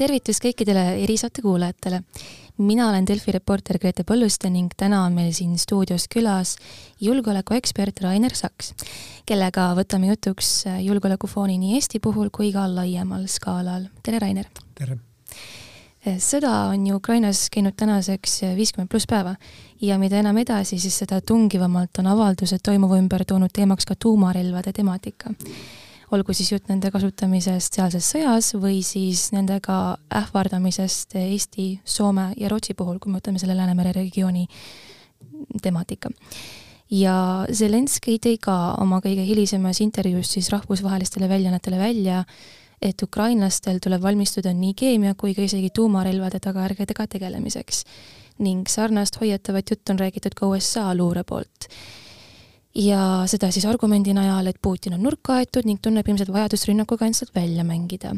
tervitus kõikidele erisaate kuulajatele. mina olen Delfi reporter Grete Põlluste ning täna on meil siin stuudios külas julgeolekuekspert Rainer Saks, kellega võtame jutuks julgeolekufooni nii Eesti puhul kui ka laiemal skaalal. tere, Rainer! tere! sõda on ju Ukrainas käinud tänaseks viiskümmend pluss päeva ja mida enam edasi, siis seda tungivamalt on avaldused toimuva ümber toonud teemaks ka tuumarelvade temaatika olgu siis jutt nende kasutamisest sealses sõjas või siis nendega ähvardamisest Eesti, Soome ja Rootsi puhul, kui me võtame selle Läänemere regiooni temaatika. ja Zelenskõi tõi ka oma kõige hilisemas intervjuus siis rahvusvahelistele väljaannetele välja, et ukrainlastel tuleb valmistuda nii keemia kui ka isegi tuumarelvade tagajärgedega tegelemiseks. ning sarnast hoiatavat juttu on räägitud ka USA luure poolt ja seda siis argumendi najal, et Putin on nurka aetud ning tunneb ilmselt vajadust rünnakuga ennast välja mängida.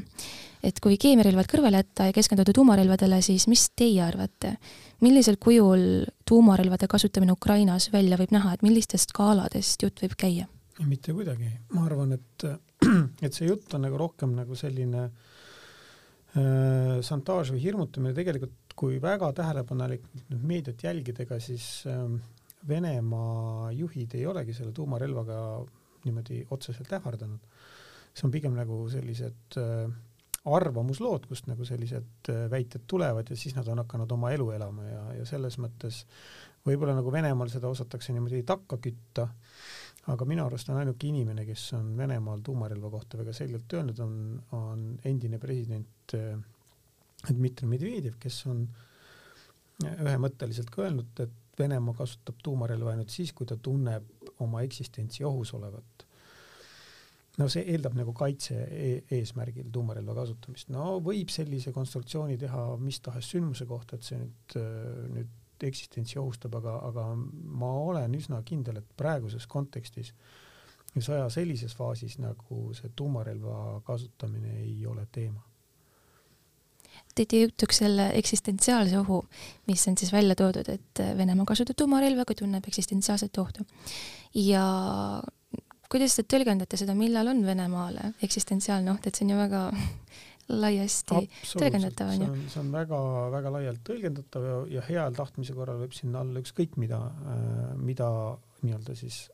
et kui keemiarelvad kõrvale jätta ja keskenduda tuumarelvadele, siis mis teie arvate, millisel kujul tuumarelvade kasutamine Ukrainas välja võib näha, et millistest skaaladest jutt võib käia? mitte kuidagi, ma arvan, et, et see jutt on nagu rohkem nagu selline äh, šantaaž või hirmutamine, tegelikult kui väga tähelepanelikult nüüd meediat jälgida, ega siis äh, Venemaa juhid ei olegi selle tuumarelvaga niimoodi otseselt ähvardanud. see on pigem nagu sellised äh, arvamuslood, kust nagu sellised äh, väited tulevad ja siis nad on hakanud oma elu elama ja, ja selles mõttes võib-olla nagu Venemaal seda osatakse niimoodi takka kütta, aga minu arust on ainuke inimene, kes on Venemaal tuumarelva kohta väga selgelt öelnud, on, on endine president äh, Dmitri Medvedjev, kes on ühemõtteliselt ka öelnud, et Venemaa kasutab tuumarelva ainult siis, kui ta tunneb oma eksistentsi ohus olevat. no see eeldab nagu kaitse e eesmärgil tuumarelva kasutamist. no võib sellise konstruktsiooni teha mis tahes sündmuse kohta, et see nüüd, nüüd eksistentsi ohustab, aga, aga ma olen üsna kindel, et praeguses kontekstis sõja sellises faasis nagu see tuumarelva kasutamine ei ole teema tõite jutuks selle eksistentsiaalse ohu, mis on siis välja toodud, et Venemaa kasutab tuumarelva, kui tunneb eksistentsiaalset ohtu. ja kuidas te tõlgendate seda, millal on Venemaale eksistentsiaalne oht, et see on ju väga laiasti tõlgendatav, on ju? see on väga-väga laialt tõlgendatav ja, ja heal tahtmise korral võib sinna alla ükskõik mida, äh, mida nii-öelda siis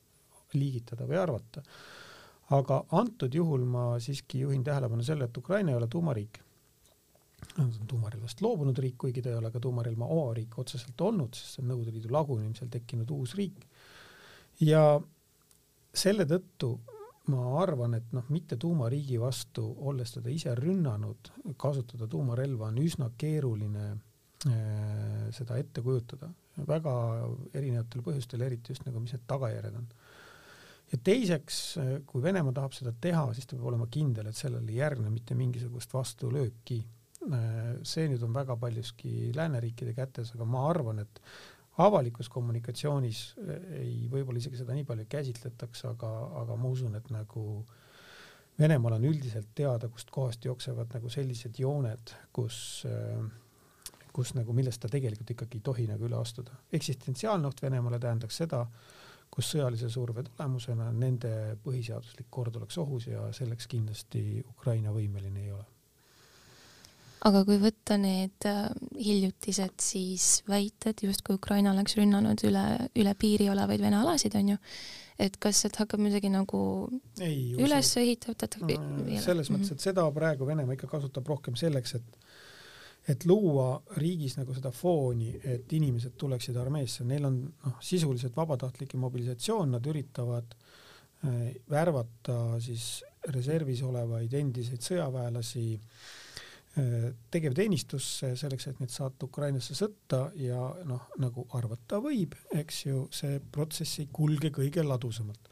liigitada või arvata. aga antud juhul ma siiski juhin tähelepanu selle, et Ukraina ei ole tuumariik tuumarelvast loobunud riik, kuigi ta ei ole ka tuumarelva omariik otseselt olnud, sest see on Nõukogude Liidu lagunemisel tekkinud uus riik. ja selle tõttu ma arvan, et noh, mitte tuumariigi vastu, olles teda ise rünnanud, kasutada tuumarelva on üsna keeruline äh, seda ette kujutada, väga erinevatel põhjustel, eriti just nagu, mis need tagajärjed on. ja teiseks, kui Venemaa tahab seda teha, siis ta peab olema kindel, et sellele ei järgne mitte mingisugust vastulööki see nüüd on väga paljuski lääneriikide kätes, aga ma arvan, et avalikus kommunikatsioonis ei, võib-olla isegi seda nii palju ei käsitletaks, aga, aga ma usun, et nagu Venemaal on üldiselt teada, kust kohast jooksevad nagu sellised jooned, kus, kus nagu, millest ta tegelikult ikkagi ei tohi nagu üle astuda. eksistentsiaalne oht Venemaale tähendaks seda, kus sõjalise surve tulemusena nende põhiseaduslik kord oleks ohus ja selleks kindlasti Ukraina võimeline ei ole aga kui võtta need äh, hiljutised siis väited, justkui Ukraina oleks rünnanud üle, üle piiri olevaid Vene alasid, on ju, et kas sealt hakkab midagi nagu ei, üles ehitatud no,? selles mõttes, et seda praegu Venemaa ikka kasutab rohkem selleks, et et luua riigis nagu seda fooni, et inimesed tuleksid armeesse, neil on noh, sisuliselt vabatahtlik mobilisatsioon, nad üritavad äh, värvata siis reservis olevaid endiseid sõjaväelasi äh, tegevteenistusse selleks, et neid saata Ukrainasse sõtta ja noh, nagu arvata võib, eks ju, see protsess ei kulge kõige ladusamalt.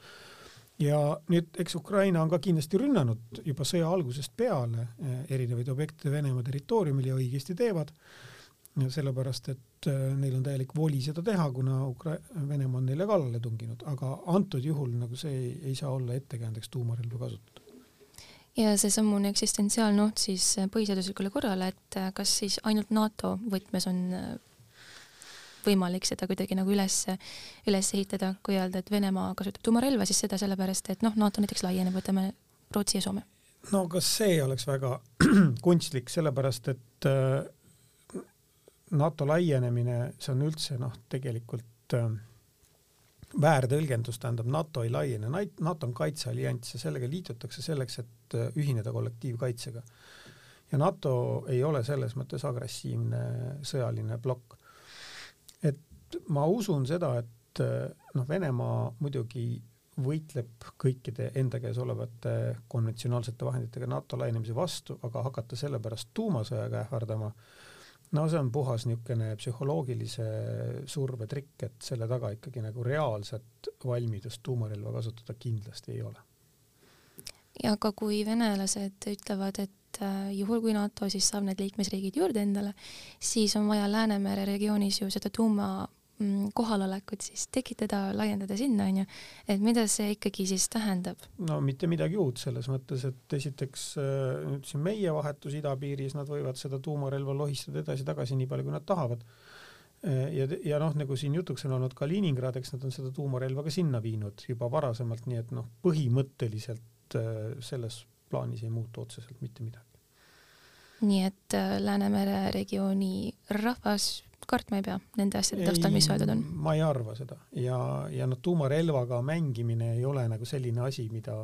ja nüüd, eks Ukraina on ka kindlasti rünnanud juba sõja algusest peale eh, erinevaid objekte Venemaa territooriumil ja õigesti teevad, sellepärast et eh, neil on täielik voli seda teha, kuna Ukra-, Venemaa on neile kallale tunginud, aga antud juhul nagu see ei, ei saa olla ettekäändeks tuumarelva kasutada ja seesamune eksistentsiaalne oht siis äh, põhiseaduslikule korrale, et äh, kas siis ainult NATO võtmes on äh, võimalik seda kuidagi nagu üles, üles ehitada, kui öelda, et Venemaa kasutab tuumarelva, siis seda sellepärast, et noh, NATO näiteks laieneb, võtame Rootsi ja Soome. no kas see oleks väga kunstlik, sellepärast et NATO laienemine, see on üldse noh, tegelikult äh, väärtõlgendus, tähendab NATO ei laiene, NATO on kaitseallianss ja sellega liitutakse selleks, et äh, ühineda kollektiivkaitsega. ja NATO ei ole selles mõttes agressiivne sõjaline plokk. et ma usun seda, et noh, Venemaa muidugi võitleb kõikide enda käes olevate konventsionaalsete vahenditega NATO laienemise vastu, aga hakata sellepärast tuumasõjaga ähvardama, no see on puhas niisugune psühholoogilise surve trikk, et selle taga ikkagi nagu reaalset valmidust tuumarelva kasutada kindlasti ei ole. ja aga kui venelased ütlevad, et äh, juhul kui NATO siis saab need liikmesriigid juurde endale, siis on vaja Läänemere regioonis ju seda tuuma kohalolekut siis tekitada, laiendada sinna, onju, et mida see ikkagi siis tähendab? no mitte midagi uut selles mõttes, et esiteks äh, nüüd siin meie vahetus idapiiris, nad võivad seda tuumarelva lohistada edasi-tagasi nii palju, kui nad tahavad. Äh, ja, ja noh, nagu siin jutuks on olnud Kaliningrad, eks nad on seda tuumarelva ka sinna viinud juba varasemalt, nii et noh, põhimõtteliselt äh, selles plaanis ei muutu otseselt mitte midagi. Nii et Läänemere regiooni rahvas kartma ei pea nende asjade taustal, mis öeldud on? ma ei arva seda ja, ja noh, tuumarelvaga mängimine ei ole nagu selline asi, mida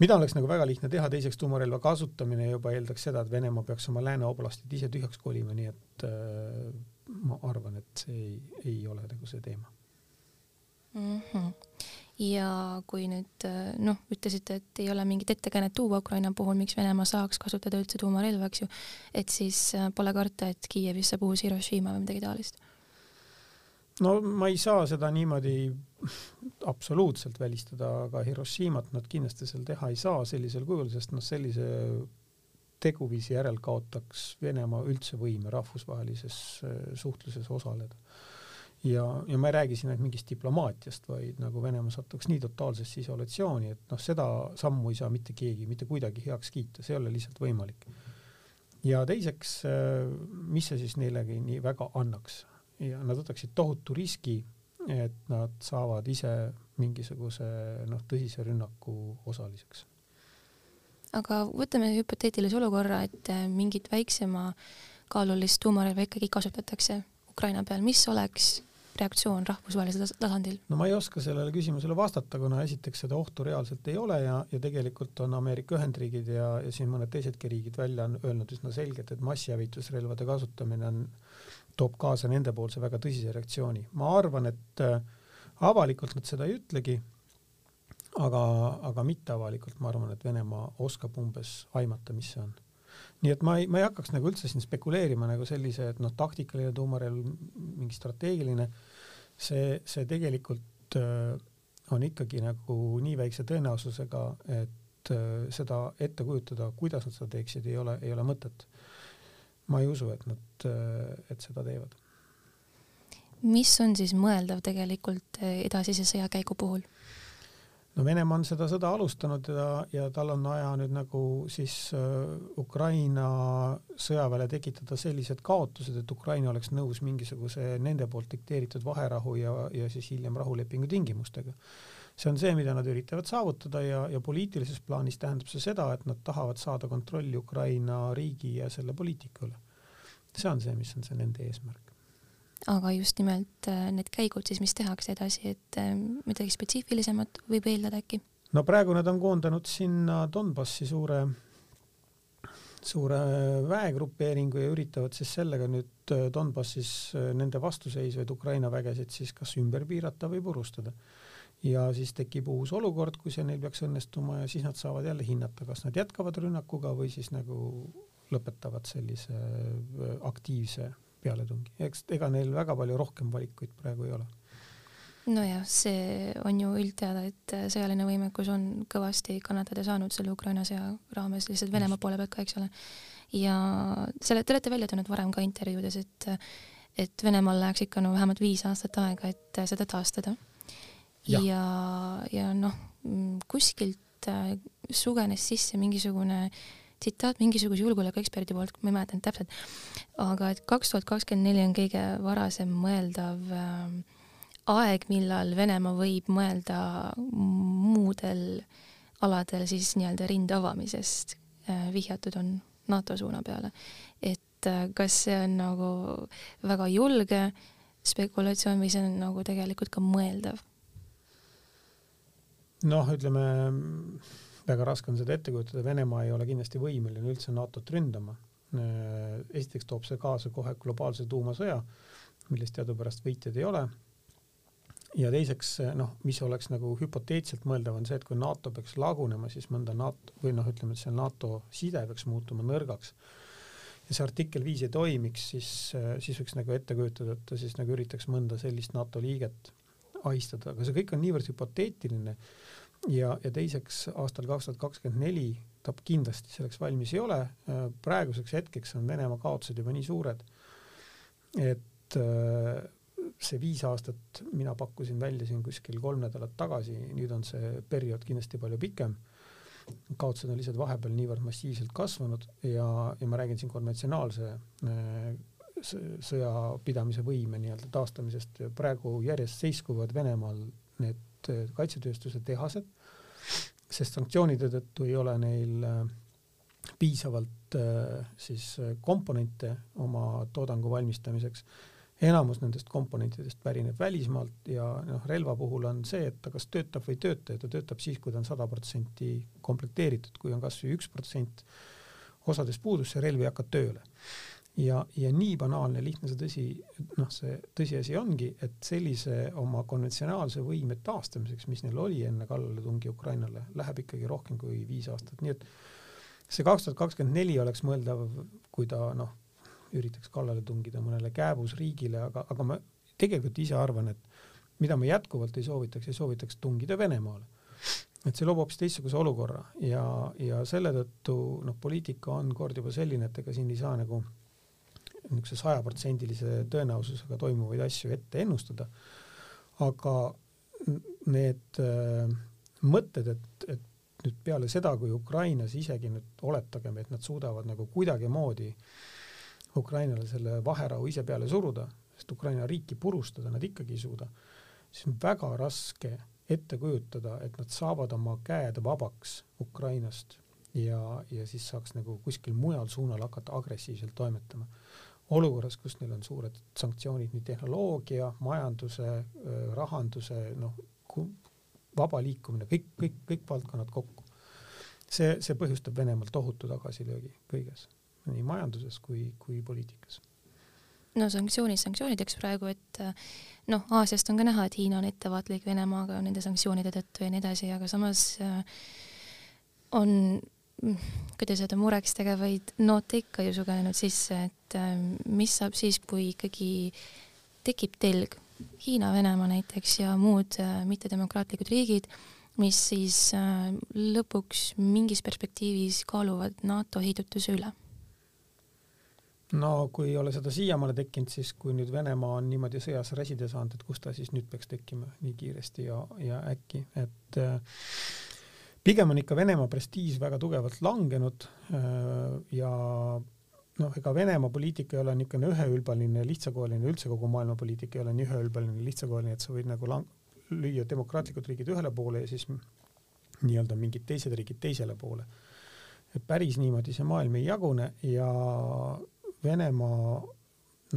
mida oleks nagu väga lihtne teha, teiseks tuumarelva kasutamine juba eeldaks seda, et Venemaa peaks oma lääne oblastid ise tühjaks kolima, nii et äh, ma arvan, et see ei, ei ole nagu see teema mm. -hmm ja kui nüüd noh, ütlesite, et ei ole mingit ettekäänet tuua Ukraina puhul, miks Venemaa saaks kasutada üldse tuumarelva, eks ju, et siis äh, pole karta, et Kiievis saab uus Hiroshima või midagi taolist? no ma ei saa seda niimoodi absoluutselt välistada, aga Hiroshimat nad kindlasti seal teha ei saa sellisel kujul, sest noh, sellise teguviisi järel kaotaks Venemaa üldse võime rahvusvahelises äh, suhtluses osaleda ja, ja ma ei räägi siin ainult mingist diplomaatiast, vaid nagu Venemaa satuks nii totaalsesse isolatsiooni, et noh, seda sammu ei saa mitte keegi mitte kuidagi heaks kiita, see ei ole lihtsalt võimalik. ja teiseks, mis see siis neilegi nii väga annaks ja nad võtaksid tohutu riski, et nad saavad ise mingisuguse noh, tõsise rünnaku osaliseks. aga võtame hüpoteetilise olukorra, et mingit väiksema kaalulist tuumarelva ikkagi kasutatakse Ukraina peal, mis oleks reaktsioon rahvusvahelisel tasandil? no ma ei oska sellele küsimusele vastata, kuna esiteks seda ohtu reaalselt ei ole ja, ja tegelikult on Ameerika Ühendriigid ja, ja siin mõned teisedki riigid välja on öelnud üsna selgelt, et massihävitusrelvade kasutamine on, toob kaasa nendepoolse väga tõsise reaktsiooni. ma arvan, et äh, avalikult nad seda ei ütlegi, aga, aga mitteavalikult ma arvan, et Venemaa oskab umbes aimata, mis see on nii et ma ei, ma ei hakkaks nagu üldse siin spekuleerima nagu sellise, et noh, taktikaline tuumarelv, mingi strateegiline, see, see tegelikult äh, on ikkagi nagu nii väikse tõenäosusega, et äh, seda ette kujutada, kuidas nad seda teeksid, ei ole, ei ole mõtet. ma ei usu, et nad äh,, et seda teevad. mis on siis mõeldav tegelikult edasise sõjakäigu puhul? No Venemaa on seda sõda alustanud ja, ja tal on vaja nüüd nagu siis äh, Ukraina sõjaväele tekitada sellised kaotused, et Ukraina oleks nõus mingisuguse nende poolt dikteeritud vaherahu ja, ja siis hiljem rahulepingu tingimustega. see on see, mida nad üritavad saavutada ja, ja poliitilises plaanis tähendab see seda, et nad tahavad saada kontrolli Ukraina riigi ja selle poliitika üle. see on see, mis on see nende eesmärk aga just nimelt äh, need käigud siis, mis tehakse edasi, et äh, midagi spetsiifilisemat võib eeldada äkki? no praegu nad on koondanud sinna Donbassi suure, suure väegrupeeringu ja üritavad siis sellega nüüd äh, Donbassis nende vastuseisvaid Ukraina vägesid siis kas ümber piirata või purustada. ja siis tekib uus olukord, kui see neil peaks õnnestuma ja siis nad saavad jälle hinnata, kas nad jätkavad rünnakuga või siis nagu lõpetavad sellise aktiivse pealetungi, eks ega neil väga palju rohkem valikuid praegu ei ole. nojah, see on ju üldteada, et sõjaline võimekus on kõvasti kannatada saanud selle Ukraina sõja raames lihtsalt Venemaa poole pealt ka, eks ole. ja selle, te olete välja toonud varem ka intervjuudes, et et Venemaal läheks ikka no vähemalt viis aastat aega, et seda taastada. ja, ja, ja noh, kuskilt sugenes sisse mingisugune äh, tsitaat mingisuguse julgeolekueksperdi poolt, ma ei mäleta nüüd täpselt, aga et kaks tuhat kakskümmend neli on kõige varasem mõeldav äh, aeg, millal Venemaa võib mõelda muudel aladel siis nii-öelda rinde avamisest äh, vihjatud on NATO suuna peale. et äh, kas see on nagu väga julge spekulatsioon või see on nagu tegelikult ka mõeldav? noh, ütleme väga raske on seda ette kujutada, Venemaa ei ole kindlasti võimeline üldse NATO-t ründama. Äh, esiteks toob see kaasa kohe globaalse tuumasõja, millest teadupärast võitjaid ei ole. Ja teiseks noh, mis oleks nagu hüpoteetiliselt mõeldav, on see, et kui NATO peaks lagunema, siis mõnda NATO või noh, ütleme, et see NATO side peaks muutuma nõrgaks. Ja see artikkel viis ei toimiks, siis, siis võiks nagu ette kujutada, et ta siis nagu üritaks mõnda sellist NATO liiget ahistada, aga see kõik on niivõrd hüpoteetiline ja, ja teiseks aastal kaks tuhat kakskümmend neli ta kindlasti selleks valmis ei ole. praeguseks hetkeks on Venemaa kaotused juba nii suured, et see viis aastat mina pakkusin välja siin kuskil kolm nädalat tagasi, nüüd on see periood kindlasti palju pikem. kaotused on lihtsalt vahepeal niivõrd massiivselt kasvanud ja, ja ma räägin siin konventsionaalse äh, sõjapidamise võime nii-öelda taastamisest. praegu järjest seiskuvad Venemaal need äh, kaitsetööstuse tehased, sest sanktsioonide tõttu ei ole neil äh, piisavalt siis komponente oma toodangu valmistamiseks enamus nendest komponentidest pärineb välismaalt ja noh, relva puhul on see, et ta kas töötab või ei tööta ja ta töötab siis, kui ta on sada protsenti komplekteeritud, kui on kasvõi üks protsent osades puudus, see relv ei hakka tööle. Ja, ja nii banaalne, lihtne see tõsi, noh, see tõsiasi ongi, et sellise oma konventsionaalse võime taastamiseks, mis neil oli enne kallaletungi Ukrainale, läheb ikkagi rohkem kui viis aastat, nii et see kaks tuhat kakskümmend neli oleks mõeldav, kui ta noh, üritaks kallale tungida mõnele kääbusriigile, aga, aga ma tegelikult ise arvan, et mida ma jätkuvalt ei soovitaks, ei soovitaks tungida Venemaale. et see loob hoopis teistsuguse olukorra ja, ja selle tõttu noh, poliitika on kord juba selline, et ega siin ei saa nagu niisuguse sajaprotsendilise tõenäosusega toimuvaid asju ette ennustada. aga need äh, mõtted, et, et nüüd peale seda, kui Ukrainas isegi nüüd oletagem, et nad suudavad nagu kuidagimoodi Ukrainale selle vaherahu ise peale suruda, sest Ukraina riiki purustada nad ikkagi ei suuda, siis on väga raske ette kujutada, et nad saavad oma käed vabaks Ukrainast ja, ja siis saaks nagu kuskil mujal suunal hakata agressiivselt toimetama. Olukorras, kus neil on suured sanktsioonid nii tehnoloogia, majanduse, rahanduse, noh, vaba liikumine, kõik, kõik, kõik valdkonnad kokku. see, see põhjustab Venemaal tohutu tagasilöögi kõiges nii majanduses kui, kui poliitikas. no sanktsioonid sanktsioonideks praegu, et noh, Aasiast on ka näha, et Hiina on ettevaatlik Venemaaga nende sanktsioonide tõttu ja nii edasi, aga samas on kuidas öelda, mureks tegevaid noote ikka ju sugenenud sisse, et äh, mis saab siis, kui ikkagi tekib telg. Hiina, Venemaa näiteks ja muud äh, mittedemokraatlikud riigid, mis siis lõpuks mingis perspektiivis kaaluvad NATO heidutuse üle. No kui ei ole seda siiamaale tekkinud, siis kui nüüd Venemaa on niimoodi sõjas räsida saanud, et kus ta siis nüüd peaks tekkima nii kiiresti ja, ja äkki, et äh, pigem on ikka Venemaa prestiiž väga tugevalt langenud äh, ja noh, ega Venemaa poliitika ei ole niisugune üheülbaline, lihtsakoeline, üldse kogu maailma poliitika ei ole nii üheülbaline, lihtsakoeline, et sa võid nagu lang-, lüüa demokraatlikud riigid ühele poole ja siis nii-öelda mingid teised riigid teisele poole. et päris niimoodi see maailm ei jagune ja Venemaa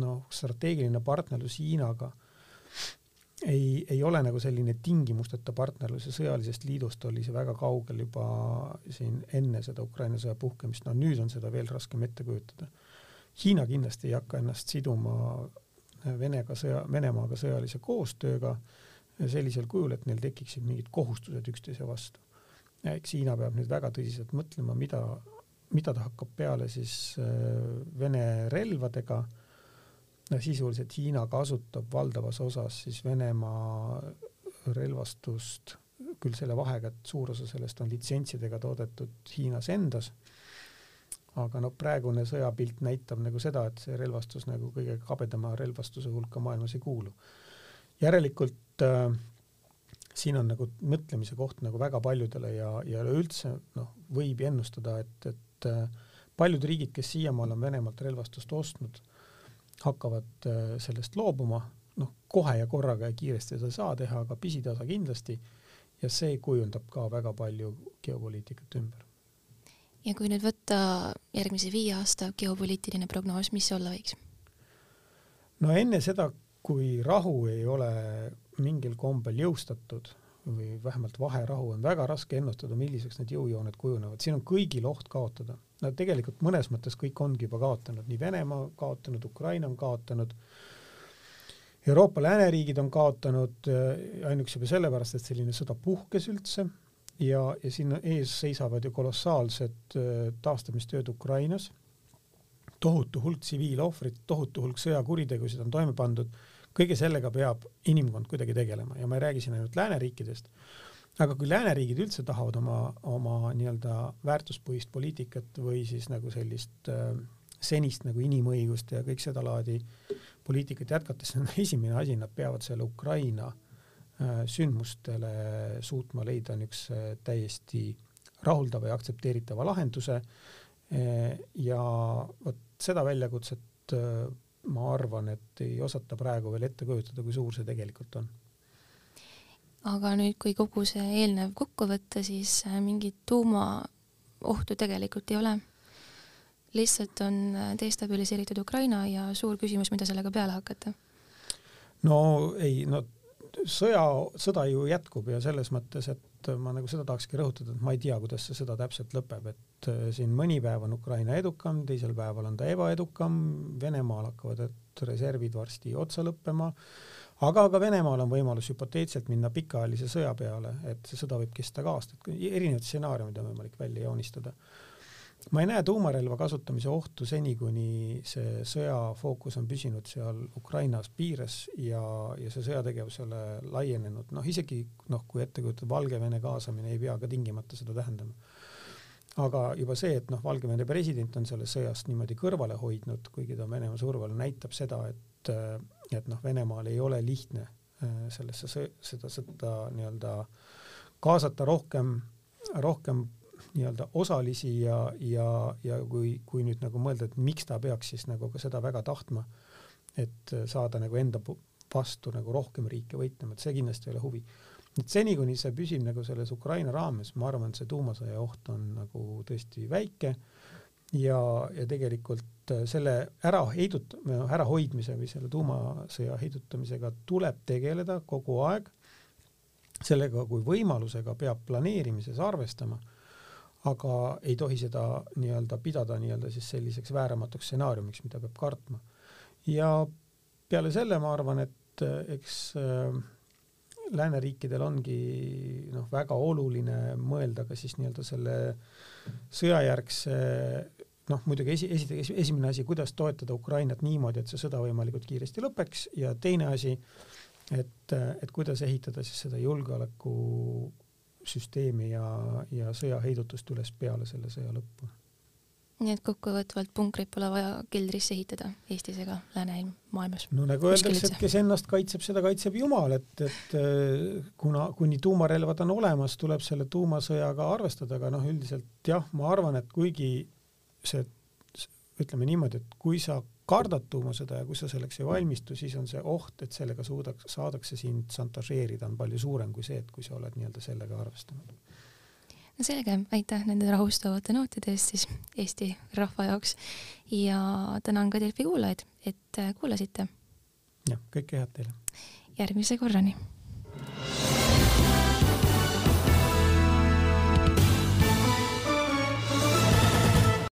noh, strateegiline partnerlus Hiinaga ei, ei ole nagu selline tingimusteta partnerlus ja sõjalisest liidust oli see väga kaugel juba siin enne seda Ukraina sõja puhkemist, no nüüd on seda veel raskem ette kujutada. Hiina kindlasti ei hakka ennast siduma Venega sõja, Venemaaga sõjalise koostööga sellisel kujul, et neil tekiksid mingid kohustused üksteise vastu. eks Hiina peab nüüd väga tõsiselt mõtlema, mida mida ta hakkab peale siis äh, Vene relvadega. Sisuliselt Hiina kasutab valdavas osas siis Venemaa relvastust, küll selle vahega, et suur osa sellest on litsentsidega toodetud Hiinas endas. aga noh, praegune sõjapilt näitab nagu seda, et see relvastus nagu kõige kabedama relvastuse hulka maailmas ei kuulu. järelikult äh, siin on nagu mõtlemise koht nagu väga paljudele ja, ja üleüldse noh, võib ennustada, et, et äh, paljud riigid, kes siiamaale on Venemaalt relvastust ostnud, hakkavad äh, sellest loobuma, noh, kohe ja korraga ja kiiresti seda ei saa teha, aga pisitasa kindlasti, ja see kujundab ka väga palju geopoliitikat ümber. ja kui nüüd võtta järgmise viie aasta geopoliitiline prognoos, mis see olla võiks? no enne seda, kui rahu ei ole mingil kombel jõustatud või vähemalt vaherahu, on väga raske ennustada, milliseks need jõujooned kujunevad, siin on kõigil oht kaotada. No tegelikult mõnes mõttes kõik ongi juba kaotanud, nii Venemaa kaotanud, Ukraina on kaotanud, Euroopa lääneriigid on kaotanud äh, ainuüksi juba sellepärast, et selline sõda puhkes üldse ja, ja siin ees seisavad ju kolossaalsed äh, taastamistööd Ukrainas, tohutu hulk tsiviilohvrit, tohutu hulk sõjakuritegusid on toime pandud. Kõige sellega peab inimkond kuidagi tegelema ja ma ei räägi siin ainult lääneriikidest, aga kui lääneriigid üldse tahavad oma, oma nii-öelda väärtuspõhist poliitikat või siis nagu sellist äh, senist nagu inimõiguste ja kõik sedalaadi poliitikat jätkates, siis on esimene asi, nad peavad selle Ukraina äh, sündmustele suutma leida niisuguse täiesti rahuldava ja aktsepteeritava lahenduse äh, ja vot seda väljakutset äh, ma arvan, et ei osata praegu veel ette kujutada, kui suur see tegelikult on. Aga nüüd, kui kogu see eelnev kokku võtta, siis äh, mingit tuumaohtu tegelikult ei ole. lihtsalt on äh, destabiliseeritud Ukraina ja suur küsimus, mida sellega peale hakata. no ei, no sõja, sõda ju jätkub ja selles mõttes, et ma nagu seda tahakski rõhutada, et ma ei tea, kuidas see sõda täpselt lõpeb, et äh, siin mõni päev on Ukraina edukam, teisel päeval on ta ebaedukam, Venemaal hakkavad reservid varsti otsa lõppema, aga ka Venemaal on võimalus hüpoteetiliselt minna pikaajalise sõja peale, et see sõda võib kesta ka aastaid, erinevad stsenaariumid on võimalik välja joonistada. Ma ei näe tuumarelva kasutamise ohtu seni, kuni see sõja fookus on püsinud seal Ukrainas piires ja, ja see sõjategevusele laienenud, noh isegi noh, kui ette kujutada, Valgevene kaasamine ei pea ka tingimata seda tähendama. aga juba see, et noh, Valgevene president on sellest sõjast niimoodi kõrvale hoidnud, kuigi ta on Venemaa survel, näitab seda, et, et noh, Venemaal ei ole lihtne äh, sellesse seda sõda nii-öelda kaasata rohkem, rohkem nii-öelda osalisi ja, ja, ja kui, kui nüüd nagu mõelda, et miks ta peaks siis nagu ka seda väga tahtma, et saada nagu enda vastu nagu rohkem riike võitlema, et see kindlasti ei ole huvi. et seni, kuni see püsib nagu selles Ukraina raames, ma arvan, et see tuumasõja oht on nagu tõesti väike ja, ja tegelikult selle ära heidut-, ärahoidmise või selle tuumasõja heidutamisega tuleb tegeleda kogu aeg, sellega kui võimalusega peab planeerimises arvestama aga ei tohi seda nii-öelda pidada nii-öelda siis selliseks vääramatuks stsenaariumiks, mida peab kartma. ja peale selle ma arvan, et eks äh, lääneriikidel ongi noh, väga oluline mõelda ka siis nii-öelda selle sõjajärgse noh, muidugi esi, esiteks esimene asi, kuidas toetada Ukrainat niimoodi, et see sõda võimalikult kiiresti lõpeks ja teine asi, et, et kuidas ehitada siis seda julgeoleku süsteemi ja, ja sõjaheidutust üles peale selle sõja lõppu. nii et kokkuvõtvalt punkrit pole vaja keldrisse ehitada Eestis ega läänemaailmas? no nagu öeldakse, et kes ennast kaitseb, seda kaitseb Jumal, et, et äh, kuna, kuni tuumarelvad on olemas, tuleb selle tuumasõjaga arvestada, aga noh, üldiselt jah, ma arvan, et kuigi see, ütleme niimoodi, et kui sa kardad tuumasõda ja kui sa selleks ei valmistu, siis on see oht, et sellega suudaks, saadakse sind šantažeerida, on palju suurem kui see, et kui sa oled nii-öelda sellega arvestanud. no selge, aitäh nende rahustavate nootide eest siis Eesti rahva jaoks ja tänan ka Delfi kuulajaid, et kuulasite. jah, kõike head teile! järgmise korrani!